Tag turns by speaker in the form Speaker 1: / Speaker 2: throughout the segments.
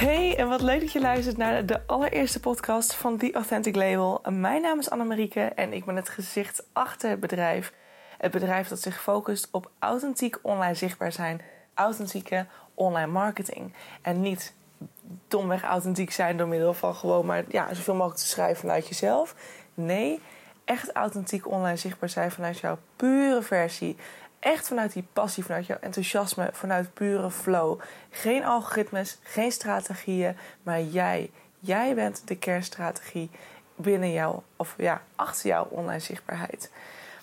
Speaker 1: Hey, en wat leuk dat je luistert naar de allereerste podcast van The Authentic Label. Mijn naam is Annemarieke en ik ben het gezicht achter het bedrijf. Het bedrijf dat zich focust op authentiek online zichtbaar zijn, authentieke online marketing. En niet domweg authentiek zijn door middel van gewoon maar ja, zoveel mogelijk te schrijven vanuit jezelf. Nee, echt authentiek online zichtbaar zijn vanuit jouw pure versie. Echt vanuit die passie, vanuit jouw enthousiasme, vanuit pure flow. Geen algoritmes, geen strategieën, maar jij. Jij bent de kernstrategie binnen jou, of ja, achter jouw online zichtbaarheid.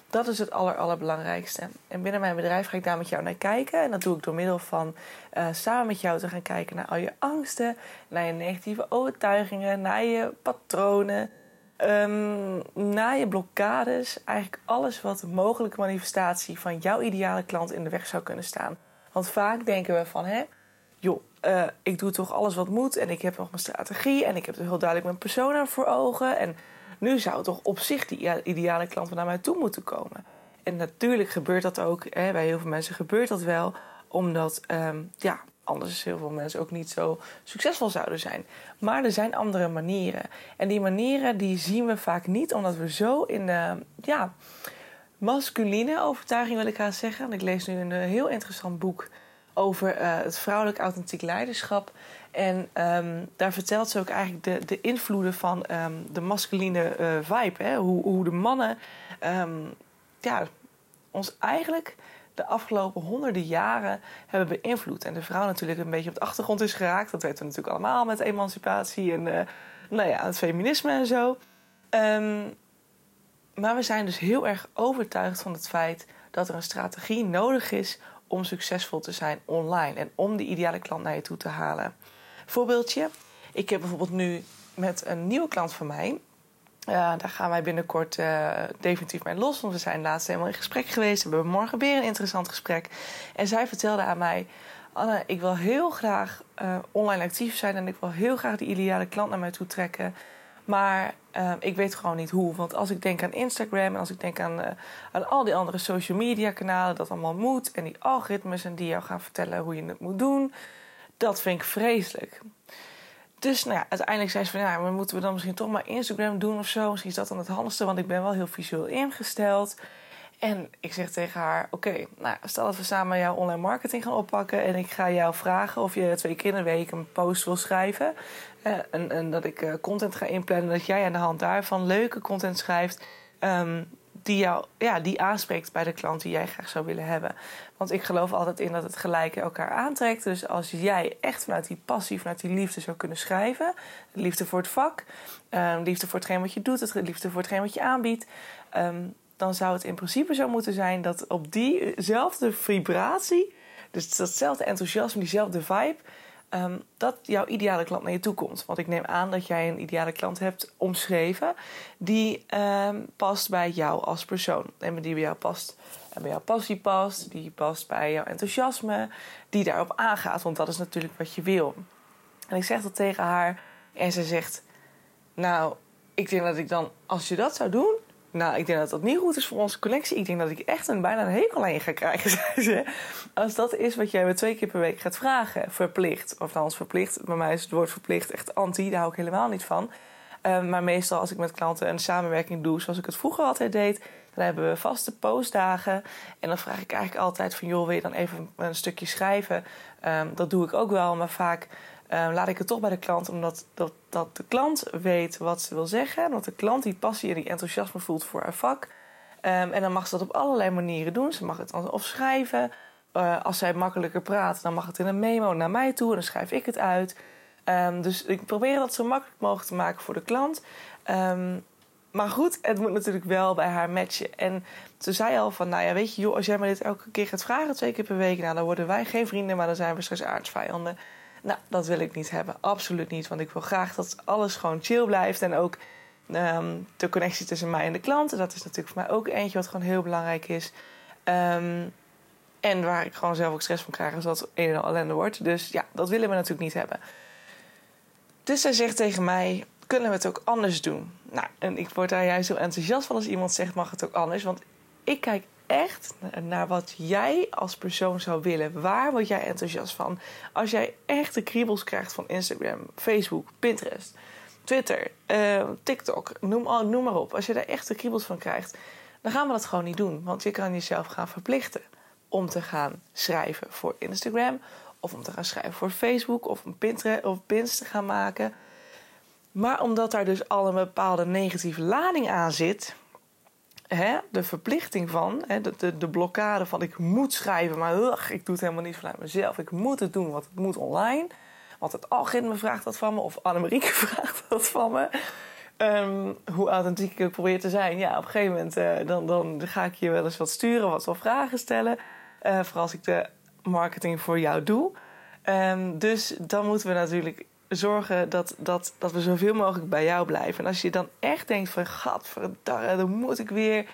Speaker 1: Dat is het aller, allerbelangrijkste. En binnen mijn bedrijf ga ik daar met jou naar kijken. En dat doe ik door middel van uh, samen met jou te gaan kijken naar al je angsten, naar je negatieve overtuigingen, naar je patronen, um, naar je blokkades. Eigenlijk alles wat de mogelijke manifestatie van jouw ideale klant in de weg zou kunnen staan. Want vaak denken we van, hè, joh, uh, ik doe toch alles wat moet en ik heb nog mijn strategie en ik heb er heel duidelijk mijn persona voor ogen. En nu zou toch op zich die ideale klant naar mij toe moeten komen. En natuurlijk gebeurt dat ook. Hè, bij heel veel mensen gebeurt dat wel. Omdat um, ja, anders heel veel mensen ook niet zo succesvol zouden zijn. Maar er zijn andere manieren. En die manieren die zien we vaak niet. Omdat we zo in de ja, masculine overtuiging wil ik gaan zeggen. En ik lees nu een heel interessant boek over uh, het vrouwelijk authentiek leiderschap. En um, daar vertelt ze ook eigenlijk de, de invloeden van um, de masculine uh, vibe. Hè? Hoe, hoe de mannen um, ja, ons eigenlijk de afgelopen honderden jaren hebben beïnvloed. En de vrouw natuurlijk een beetje op de achtergrond is geraakt. Dat weten we natuurlijk allemaal met emancipatie en uh, nou ja, het feminisme en zo. maar we zijn dus heel erg overtuigd van het feit dat er een strategie nodig is om succesvol te zijn online en om de ideale klant naar je toe te halen. Voorbeeldje, ik heb bijvoorbeeld nu met een nieuwe klant van mij. Daar gaan wij binnenkort uh, definitief mee los. Want we zijn laatst helemaal in gesprek geweest. We hebben morgen weer een interessant gesprek. En zij vertelde aan mij: Anne, ik wil heel graag uh, online actief zijn. En ik wil heel graag die ideale klant naar mij toe trekken. Maar uh, ik weet gewoon niet hoe. Want als ik denk aan Instagram en als ik denk aan, aan al die andere social media kanalen, dat allemaal moet. En die algoritmes en die jou gaan vertellen hoe je het moet doen. Dat vind ik vreselijk. Dus nou ja, uiteindelijk zei ze van ja, maar moeten we dan misschien toch maar Instagram doen of zo? Misschien is dat dan het handigste, want ik ben wel heel visueel ingesteld. En ik zeg tegen haar: Oké, nou, stel dat we samen jouw online marketing gaan oppakken. En ik ga jou vragen of je twee keer in de week een post wil schrijven. Eh, en, en, dat ik uh, content ga inplannen. Dat jij aan de hand daarvan leuke content schrijft. Um, die, jou, ja, die aanspreekt bij de klant die jij graag zou willen hebben. Want ik geloof altijd in dat het gelijke elkaar aantrekt. Dus als jij echt vanuit die passie, vanuit die liefde zou kunnen schrijven. Liefde voor het vak, um, liefde voor hetgeen wat je doet, het liefde voor hetgeen wat je aanbiedt. Um, dan zou het in principe zo moeten zijn dat op diezelfde vibratie, dus datzelfde enthousiasme, diezelfde vibe, um, dat jouw ideale klant naar je toe komt. Want ik neem aan dat jij een ideale klant hebt omschreven die um, past bij jou als persoon. En die bij jou past en bij jouw passie past, die past bij jouw enthousiasme, die daarop aangaat, want dat is natuurlijk wat je wil. En ik zeg dat tegen haar en ze zegt: Nou, ik denk dat ik dan, als je dat zou doen, nou, ik denk dat dat niet goed is voor onze connectie. Ik denk dat ik echt een bijna een hekel aan je ga krijgen, zei ze. Als dat is wat jij me twee keer per week gaat vragen, verplicht. Of althans verplicht. Bij mij is het woord verplicht echt anti, daar hou ik helemaal niet van. Um, maar meestal als ik met klanten een samenwerking doe, zoals ik het vroeger altijd deed, dan hebben we vaste postdagen. En dan vraag ik eigenlijk altijd van, joh, wil je dan even een stukje schrijven? Um, dat doe ik ook wel, maar vaak um, laat ik het toch bij de klant, omdat dat, dat de klant weet wat ze wil zeggen. Omdat de klant die passie en die enthousiasme voelt voor haar vak. Um, en dan mag ze dat op allerlei manieren doen. Ze mag het of schrijven. Uh, als zij makkelijker praat, dan mag het in een memo naar mij toe en dan schrijf ik het uit. Um, dus ik probeer dat zo makkelijk mogelijk te maken voor de klant. maar goed, het moet natuurlijk wel bij haar matchen. En ze zei al van, nou ja, weet je, als jij me dit elke keer gaat vragen, twee keer per week, nou, dan worden wij geen vrienden, maar dan zijn we straks aardsvijanden. Nou, dat wil ik niet hebben. Absoluut niet. Want ik wil graag dat alles gewoon chill blijft. En ook um, de connectie tussen mij en de klanten. Dat is natuurlijk voor mij ook eentje wat gewoon heel belangrijk is. Um, en waar ik gewoon zelf ook stress van krijg als dat een en al ellende wordt. Dus ja, dat willen we natuurlijk niet hebben. Dus zij zegt tegen mij: kunnen we het ook anders doen? Nou, en ik word daar juist heel enthousiast van als iemand zegt: mag het ook anders? Want ik kijk echt naar wat jij als persoon zou willen. Waar word jij enthousiast van? Als jij echt de kriebels krijgt van Instagram, Facebook, Pinterest, Twitter, uh, TikTok, noem, noem maar op. Als je daar echt de kriebels van krijgt, dan gaan we dat gewoon niet doen. Want je kan jezelf gaan verplichten om te gaan schrijven voor Instagram. Of om te gaan schrijven voor Facebook. Of een Pinterest of pins te gaan maken. Maar omdat daar dus al een bepaalde negatieve lading aan zit hè, de verplichting van, hè, de, de, de, blokkade van ik moet schrijven, maar ik doe het helemaal niet vanuit mezelf. Ik moet het doen, want het moet online. Want het algoritme vraagt dat van me, of Annemarieke vraagt dat van me. Um, hoe authentiek ik probeer te zijn. Ja, op een gegeven moment uh, dan, dan ga ik je wel eens wat sturen, wat wat vragen stellen. Uh, vooral als ik de marketing voor jou doe. Um, dus dan moeten we natuurlijk zorgen dat, dat, dat we zoveel mogelijk bij jou blijven. En als je dan echt denkt van... gadverdarre, dan moet ik weer...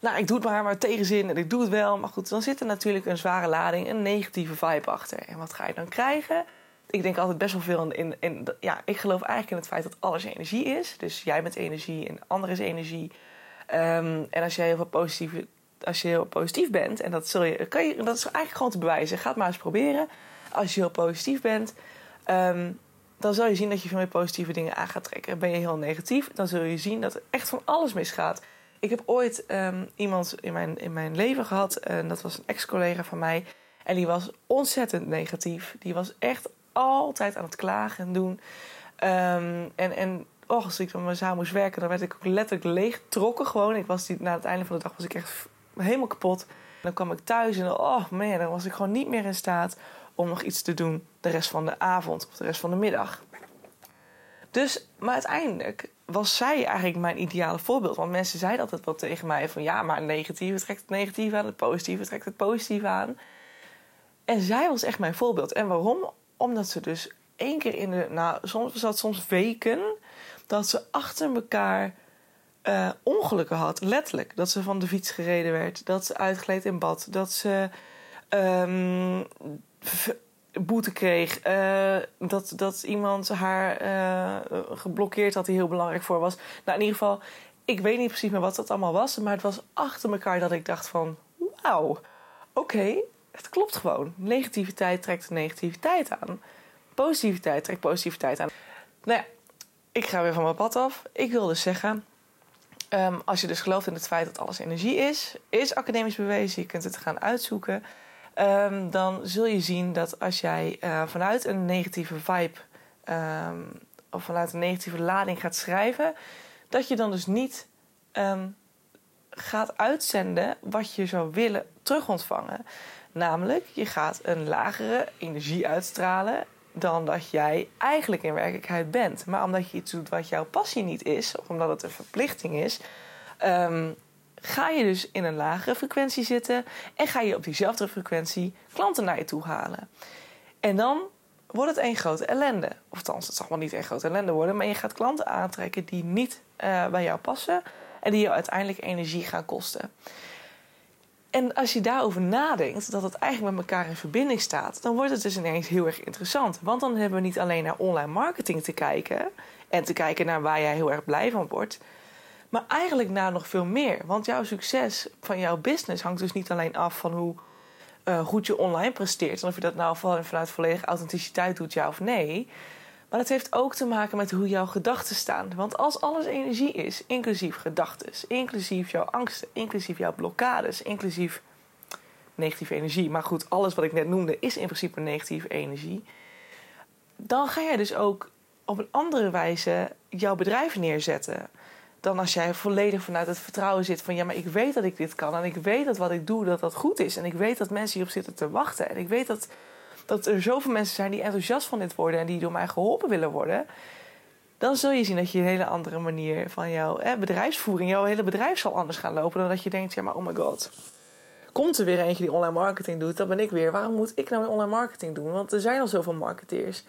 Speaker 1: Nou, ik doe het maar maar tegenzin en ik doe het wel. Maar goed, dan zit er natuurlijk een zware lading, een negatieve vibe achter. En wat ga je dan krijgen? Ik denk altijd best wel veel in, in. Ja, ik geloof eigenlijk in het feit dat alles energie is. Dus jij bent energie en ander is energie. Um, en als jij heel veel positieve als je heel positief bent, en dat, zul je, kan je, dat is eigenlijk gewoon te bewijzen. Ga het maar eens proberen. Als je heel positief bent, um, dan zal je zien dat je veel meer positieve dingen aan gaat trekken. Ben je heel negatief, dan zul je zien dat er echt van alles misgaat. Ik heb ooit um, iemand in mijn, in mijn leven gehad, en dat was een ex-collega van mij. En die was ontzettend negatief. Die was echt altijd aan het klagen en doen. Um, en, en oh, als ik dan maar samen moest werken, dan werd ik ook letterlijk leeggetrokken gewoon. Ik was die, na het einde van de dag was ik echt helemaal kapot. Dan kwam ik thuis en oh man, dan was ik gewoon niet meer in staat om nog iets te doen de rest van de avond of de rest van de middag. Dus, maar uiteindelijk was zij eigenlijk mijn ideale voorbeeld. Want mensen zeiden altijd wel tegen mij van... ja, maar het negatieve trekt het negatieve aan, het positieve trekt het positieve aan. En zij was echt mijn voorbeeld. En waarom? Omdat ze dus één keer in de... nou, soms was dat soms weken... dat ze achter elkaar uh, ongelukken had, letterlijk. Dat ze van de fiets gereden werd, dat ze uitgleed in bad... dat ze um, boete kreeg. Uh, dat, dat iemand haar uh, geblokkeerd had die heel belangrijk voor was. Nou, in ieder geval, ik weet niet precies meer wat dat allemaal was. Maar het was achter elkaar dat ik dacht van... Wauw, oké, het klopt gewoon. Negativiteit trekt negativiteit aan. Positiviteit trekt positiviteit aan. Nou ja, ik ga weer van mijn pad af. Ik wil dus zeggen... Um, als je dus gelooft in het feit dat alles energie is... is academisch bewezen. Je kunt het gaan uitzoeken... Um, dan zul je zien dat als jij uh, vanuit een negatieve vibe um, of vanuit een negatieve lading gaat schrijven, dat je dan dus niet um, gaat uitzenden wat je zou willen terugontvangen. Namelijk, je gaat een lagere energie uitstralen dan dat jij eigenlijk in werkelijkheid bent. Maar omdat je iets doet wat jouw passie niet is, of omdat het een verplichting is, ga je dus in een lagere frequentie zitten en ga je op diezelfde frequentie klanten naar je toe halen. En dan wordt het één grote ellende. Of het zal wel niet één grote ellende worden, maar je gaat klanten aantrekken die niet uh, bij jou passen en die je uiteindelijk energie gaan kosten. En als je daarover nadenkt, dat het eigenlijk met elkaar in verbinding staat, dan wordt het dus ineens heel erg interessant. Want dan hebben we niet alleen naar online marketing te kijken en te kijken naar waar jij heel erg blij van wordt, maar eigenlijk naar nog veel meer. Want jouw succes van jouw business hangt dus niet alleen af van hoe uh, goed je online presteert. En of je dat nou vanuit volledige authenticiteit doet, ja of nee. Maar het heeft ook te maken met hoe jouw gedachten staan. Want als alles energie is, inclusief gedachten, inclusief jouw angsten, inclusief jouw blokkades, inclusief negatieve energie. Maar goed, alles wat ik net noemde is in principe negatieve energie. Dan ga jij dus ook op een andere wijze jouw bedrijf neerzetten dan als jij volledig vanuit het vertrouwen zit van ja, maar ik weet dat ik dit kan en ik weet dat wat ik doe dat dat goed is en ik weet dat mensen hierop zitten te wachten en ik weet dat, dat er zoveel mensen zijn die enthousiast van dit worden en die door mij geholpen willen worden, dan zul je zien dat je een hele andere manier van jouw bedrijfsvoering, jouw hele bedrijf zal anders gaan lopen dan dat je denkt ja, maar oh my god. Komt er weer eentje die online marketing doet, dat ben ik weer. Waarom moet ik nou online marketing doen? Want er zijn al zoveel marketeers.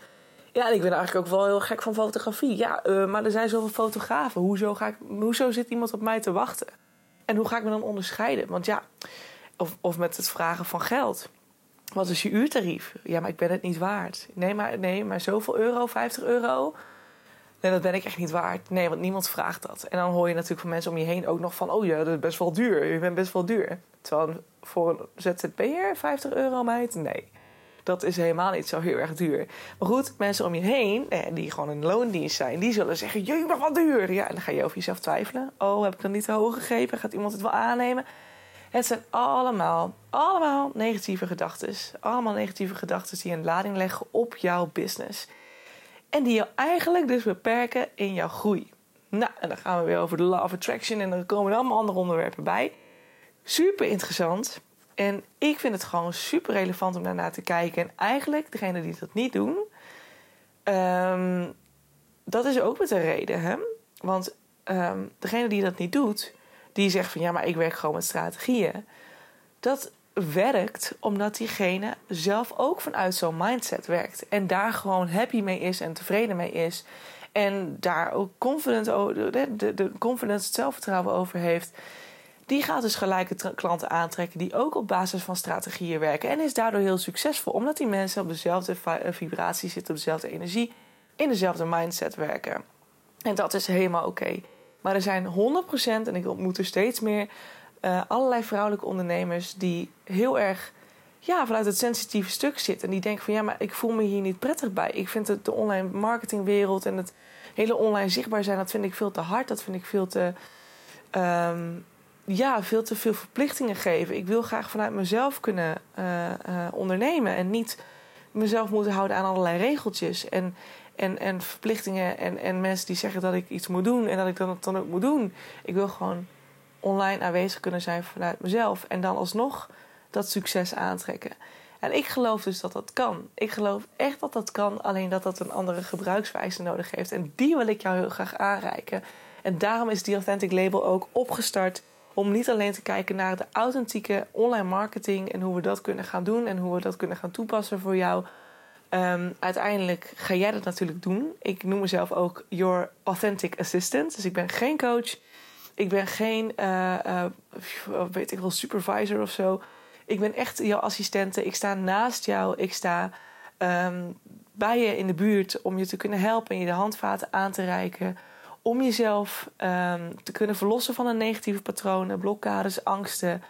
Speaker 1: Ja, en ik ben eigenlijk ook wel heel gek van fotografie. Ja, uh, maar er zijn zoveel fotografen. Hoezo, ga ik, hoezo zit iemand op mij te wachten? En hoe ga ik me dan onderscheiden? Want ja, of, of met het vragen van geld. Wat is je uurtarief? Ja, maar ik ben het niet waard. Nee, maar, nee, maar zoveel euro, 50 euro. Nee, dat ben ik echt niet waard. Nee, want niemand vraagt dat. En dan hoor je natuurlijk van mensen om je heen ook nog van... oh ja, dat is best wel duur. Je bent best wel duur. Terwijl voor een ZZP'er 50 euro meid? Nee, dat is helemaal niet zo heel erg duur. Maar goed, mensen om je heen, eh, die gewoon in loondienst zijn... die zullen zeggen, je bent wel duur. Ja, en dan ga je over jezelf twijfelen. Oh, heb ik dan niet te hoog gegeven? Gaat iemand het wel aannemen? Het zijn allemaal, allemaal negatieve gedachten. Allemaal negatieve gedachten die een lading leggen op jouw business. En die je eigenlijk dus beperken in jouw groei. Nou, en dan gaan we weer over de law of attraction en dan komen er allemaal andere onderwerpen bij. Super interessant. En ik vind het gewoon super relevant om daarnaar te kijken. En eigenlijk, degene die dat niet doen, um, dat is ook met een reden. Hè? Want um, degene die dat niet doet, die zegt van ja, maar ik werk gewoon met strategieën. Dat werkt omdat diegene zelf ook vanuit zo'n mindset werkt. En daar gewoon happy mee is en tevreden mee is. En daar ook confident, de, de, de confidence, het zelfvertrouwen over heeft. Die gaat dus gelijke klanten aantrekken die ook op basis van strategieën werken. En is daardoor heel succesvol, omdat die mensen op dezelfde eh, vibratie zitten, op dezelfde energie, in dezelfde mindset werken. En dat is helemaal oké. Maar er zijn 100%, en ik ontmoet er steeds meer, uh, allerlei vrouwelijke ondernemers die heel erg ja, vanuit het sensitieve stuk zitten. En die denken van ja, maar ik voel me hier niet prettig bij. Ik vind het de online marketingwereld en het hele online zichtbaar zijn, dat vind ik veel te hard. Dat vind ik veel te, um, ja, veel te veel verplichtingen geven. Ik wil graag vanuit mezelf kunnen uh, uh, ondernemen en niet mezelf moeten houden aan allerlei regeltjes. En en, en verplichtingen en, en mensen die zeggen dat ik iets moet doen en dat ik dat dan ook moet doen. Ik wil gewoon online aanwezig kunnen zijn vanuit mezelf en dan alsnog dat succes aantrekken. En ik geloof dus dat dat kan. Ik geloof echt dat dat kan, alleen dat dat een andere gebruikswijze nodig heeft. En die wil ik jou heel graag aanreiken. En daarom is die Authentic Label ook opgestart om niet alleen te kijken naar de authentieke online marketing en hoe we dat kunnen gaan doen en hoe we dat kunnen gaan toepassen voor jou Um, uiteindelijk ga jij dat natuurlijk doen. Ik noem mezelf ook Your Authentic Assistant. Dus ik ben geen coach. Ik ben geen, uh, uh, weet ik wel, supervisor of zo. Ik ben echt jouw assistente. Ik sta naast jou. Ik sta um, bij je in de buurt om je te kunnen helpen en je de handvaten aan te reiken. Om jezelf um, te kunnen verlossen van een negatieve patronen, blokkades, angsten.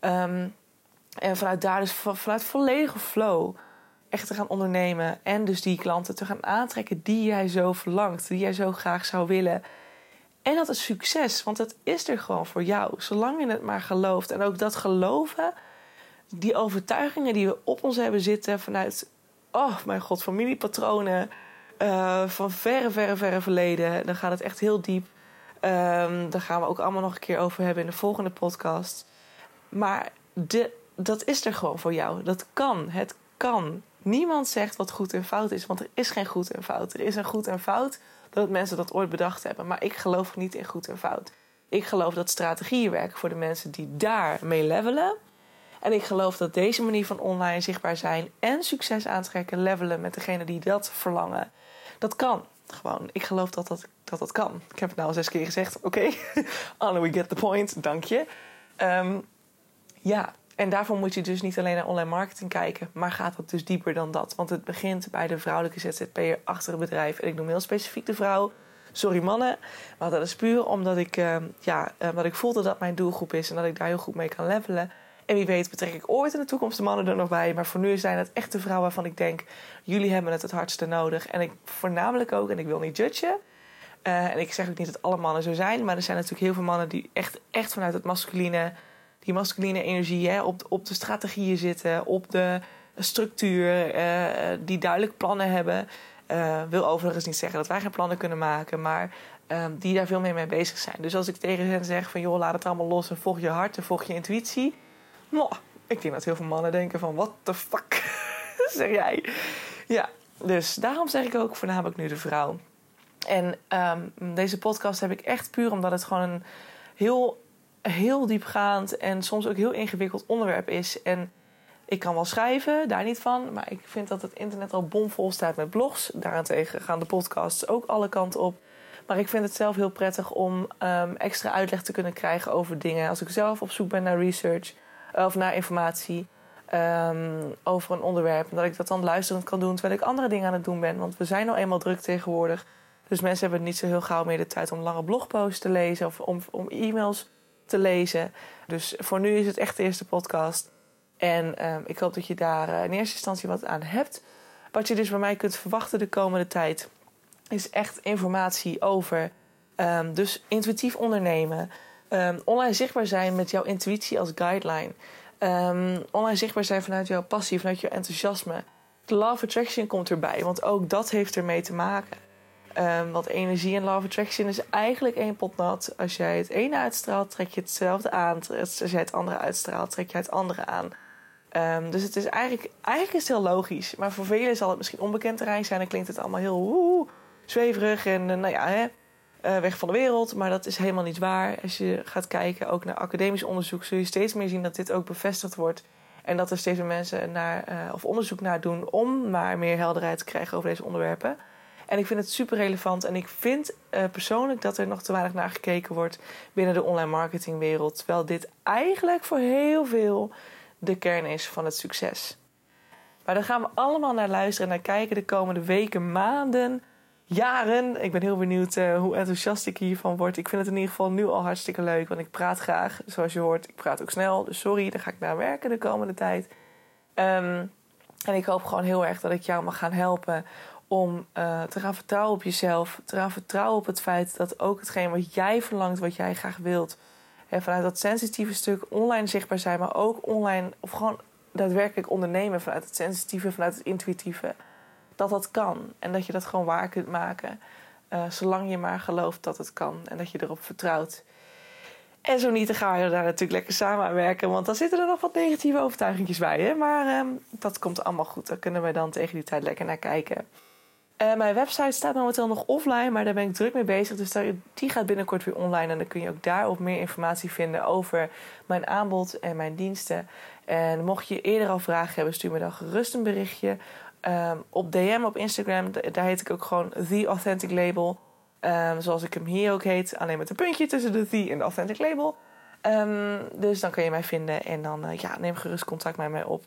Speaker 1: en vanuit daar dus vanuit volledige flow echt te gaan ondernemen. En dus die klanten te gaan aantrekken die jij zo verlangt, die jij zo graag zou willen. En dat is succes, want het is er gewoon voor jou, zolang je het maar gelooft. En ook dat geloven, die overtuigingen die we op ons hebben zitten vanuit, oh mijn god, familiepatronen uh, van verre, verre, verre verleden. Dan gaat het echt heel diep. Um, daar gaan we ook allemaal nog een keer over hebben in de volgende podcast. Maar dat is er gewoon voor jou. Dat kan. Het kan. Niemand zegt wat goed en fout is, want er is geen goed en fout. Er is een goed en fout dat mensen dat ooit bedacht hebben. Maar ik geloof niet in goed en fout. Ik geloof dat strategieën werken voor de mensen die daar mee levelen. En ik geloof dat deze manier van online zichtbaar zijn en succes aantrekken, levelen met degene die dat verlangen, dat kan. Gewoon, ik geloof dat dat, dat, dat kan. Ik heb het nou al zes keer gezegd. Oké, okay. We get the point. Dank je. Um, ja, en daarvoor moet je dus niet alleen naar online marketing kijken, maar gaat het dus dieper dan dat. Want het begint bij de vrouwelijke ZZP'er achter het bedrijf. En ik noem heel specifiek de vrouw. Sorry mannen, maar dat is puur omdat ik, uh, ja, wat ik voelde dat mijn doelgroep is en dat ik daar heel goed mee kan levelen. En wie weet betrek ik ooit in de toekomst de mannen er nog bij. Maar voor nu zijn het echt de vrouwen waarvan ik denk... jullie hebben het het hardste nodig. En ik voornamelijk ook, en ik wil niet judgen... Uh, en ik zeg ook niet dat alle mannen zo zijn... maar er zijn natuurlijk heel veel mannen die echt, echt vanuit het masculine die masculine energie hè, op, op de strategieën zitten, op de structuur, uh, die duidelijk plannen hebben. Uh, wil overigens niet zeggen dat wij geen plannen kunnen maken, maar uh, die daar veel meer mee bezig zijn. Dus als ik tegen hen zeg van joh, laat het allemaal los en volg je hart en volg je intuïtie. Ik denk dat heel veel mannen denken van what the fuck zeg jij. Ja, dus daarom zeg ik ook voornamelijk nu de vrouw. En um, deze podcast heb ik echt puur omdat het gewoon een heel heel diepgaand en soms ook heel ingewikkeld onderwerp is. En ik kan wel schrijven, daar niet van. Maar ik vind dat het internet al bomvol staat met blogs. Daarentegen gaan de podcasts ook alle kanten op. Maar ik vind het zelf heel prettig om um, extra uitleg te kunnen krijgen over dingen. Als ik zelf op zoek ben naar research of naar informatie um, over een onderwerp. En dat ik dat dan luisterend kan doen terwijl ik andere dingen aan het doen ben. Want we zijn nou eenmaal druk tegenwoordig. Dus mensen hebben niet zo heel gauw meer de tijd om lange blogposts te lezen of om, om e-mails te lezen. Dus voor nu is het echt de eerste podcast. En ehm, ik hoop dat je daar eh, in eerste instantie wat aan hebt. Wat je dus bij mij kunt verwachten de komende tijd is echt informatie over. Um, dus intuïtief ondernemen. Um, online zichtbaar zijn met jouw intuïtie als guideline. Um, online zichtbaar zijn vanuit jouw passie, vanuit jouw enthousiasme. De of attraction komt erbij, want ook dat heeft ermee te maken. Um, want energie en of attraction is eigenlijk één pot nat. Als jij het ene uitstraalt, trek je hetzelfde aan. Als jij het andere uitstraalt, trek je het andere aan. Dus het is eigenlijk, eigenlijk is het heel logisch. Maar voor velen zal het misschien onbekend terrein zijn. En klinkt het allemaal heel woe, zweverig en uh, nou ja, hè, uh, weg van de wereld. Maar dat is helemaal niet waar. Als je gaat kijken ook naar academisch onderzoek, zul je steeds meer zien dat dit ook bevestigd wordt. En dat er steeds meer mensen naar, uh, of onderzoek naar doen om maar meer helderheid te krijgen over deze onderwerpen. En ik vind het super relevant. En ik vind uh, persoonlijk dat er nog te weinig naar gekeken wordt binnen de online marketingwereld. Terwijl dit eigenlijk voor heel veel de kern is van het succes. Maar daar gaan we allemaal naar luisteren en naar kijken de komende weken, maanden, jaren. Ik ben heel benieuwd uh, hoe enthousiast ik hiervan word. Ik vind het in ieder geval nu al hartstikke leuk, want ik praat graag. Zoals je hoort, ik praat ook snel. Dus sorry, daar ga ik naar werken de komende tijd. Um, en ik hoop gewoon heel erg dat ik jou mag gaan helpen om uh, te gaan vertrouwen op jezelf. Te gaan vertrouwen op het feit dat ook hetgeen wat jij verlangt, wat jij graag wilt. En vanuit dat sensitieve stuk online zichtbaar zijn, maar ook online of gewoon daadwerkelijk ondernemen vanuit het sensitieve, vanuit het intuïtieve. Dat dat kan en dat je dat gewoon waar kunt maken. Uh, zolang je maar gelooft dat het kan en dat je erop vertrouwt. En zo niet, dan gaan we daar natuurlijk lekker samen aan werken. Want dan zitten er nog wat negatieve overtuigingjes bij. Hè? Maar um, dat komt allemaal goed. Daar kunnen we dan tegen die tijd lekker naar kijken. Uh, mijn website staat momenteel nog offline, maar daar ben ik druk mee bezig. Dus die gaat binnenkort weer online. En dan kun je ook daarop meer informatie vinden over mijn aanbod en mijn diensten. En mocht je eerder al vragen hebben, stuur me dan gerust een berichtje. Um, op DM op Instagram, daar heet ik ook gewoon The Authentic Label. Um, zoals ik hem hier ook heet. Alleen met een puntje tussen de The en de Authentic Label. Um, dus dan kun je mij vinden en dan uh, ja, neem gerust contact met mij op.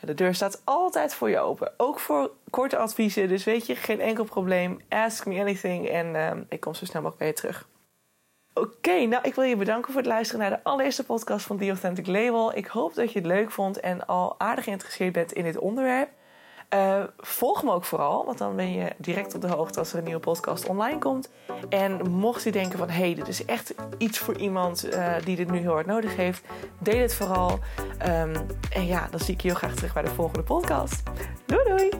Speaker 1: De deur staat altijd voor je open. Ook voor korte adviezen. Dus weet je, geen enkel probleem. Ask me anything. En ik kom zo snel mogelijk bij je terug. Oké, nou ik wil je bedanken voor het luisteren naar de allereerste podcast van The Authentic Label. Ik hoop dat je het leuk vond en al aardig geïnteresseerd bent in dit onderwerp. Uh, volg me ook vooral, want dan ben je direct op de hoogte als er een nieuwe podcast online komt. En mocht je denken van, hé, hey, dit is echt iets voor iemand uh, die dit nu heel hard nodig heeft, deel het vooral. Um, en ja, dan zie ik je heel graag terug bij de volgende podcast. Doei doei!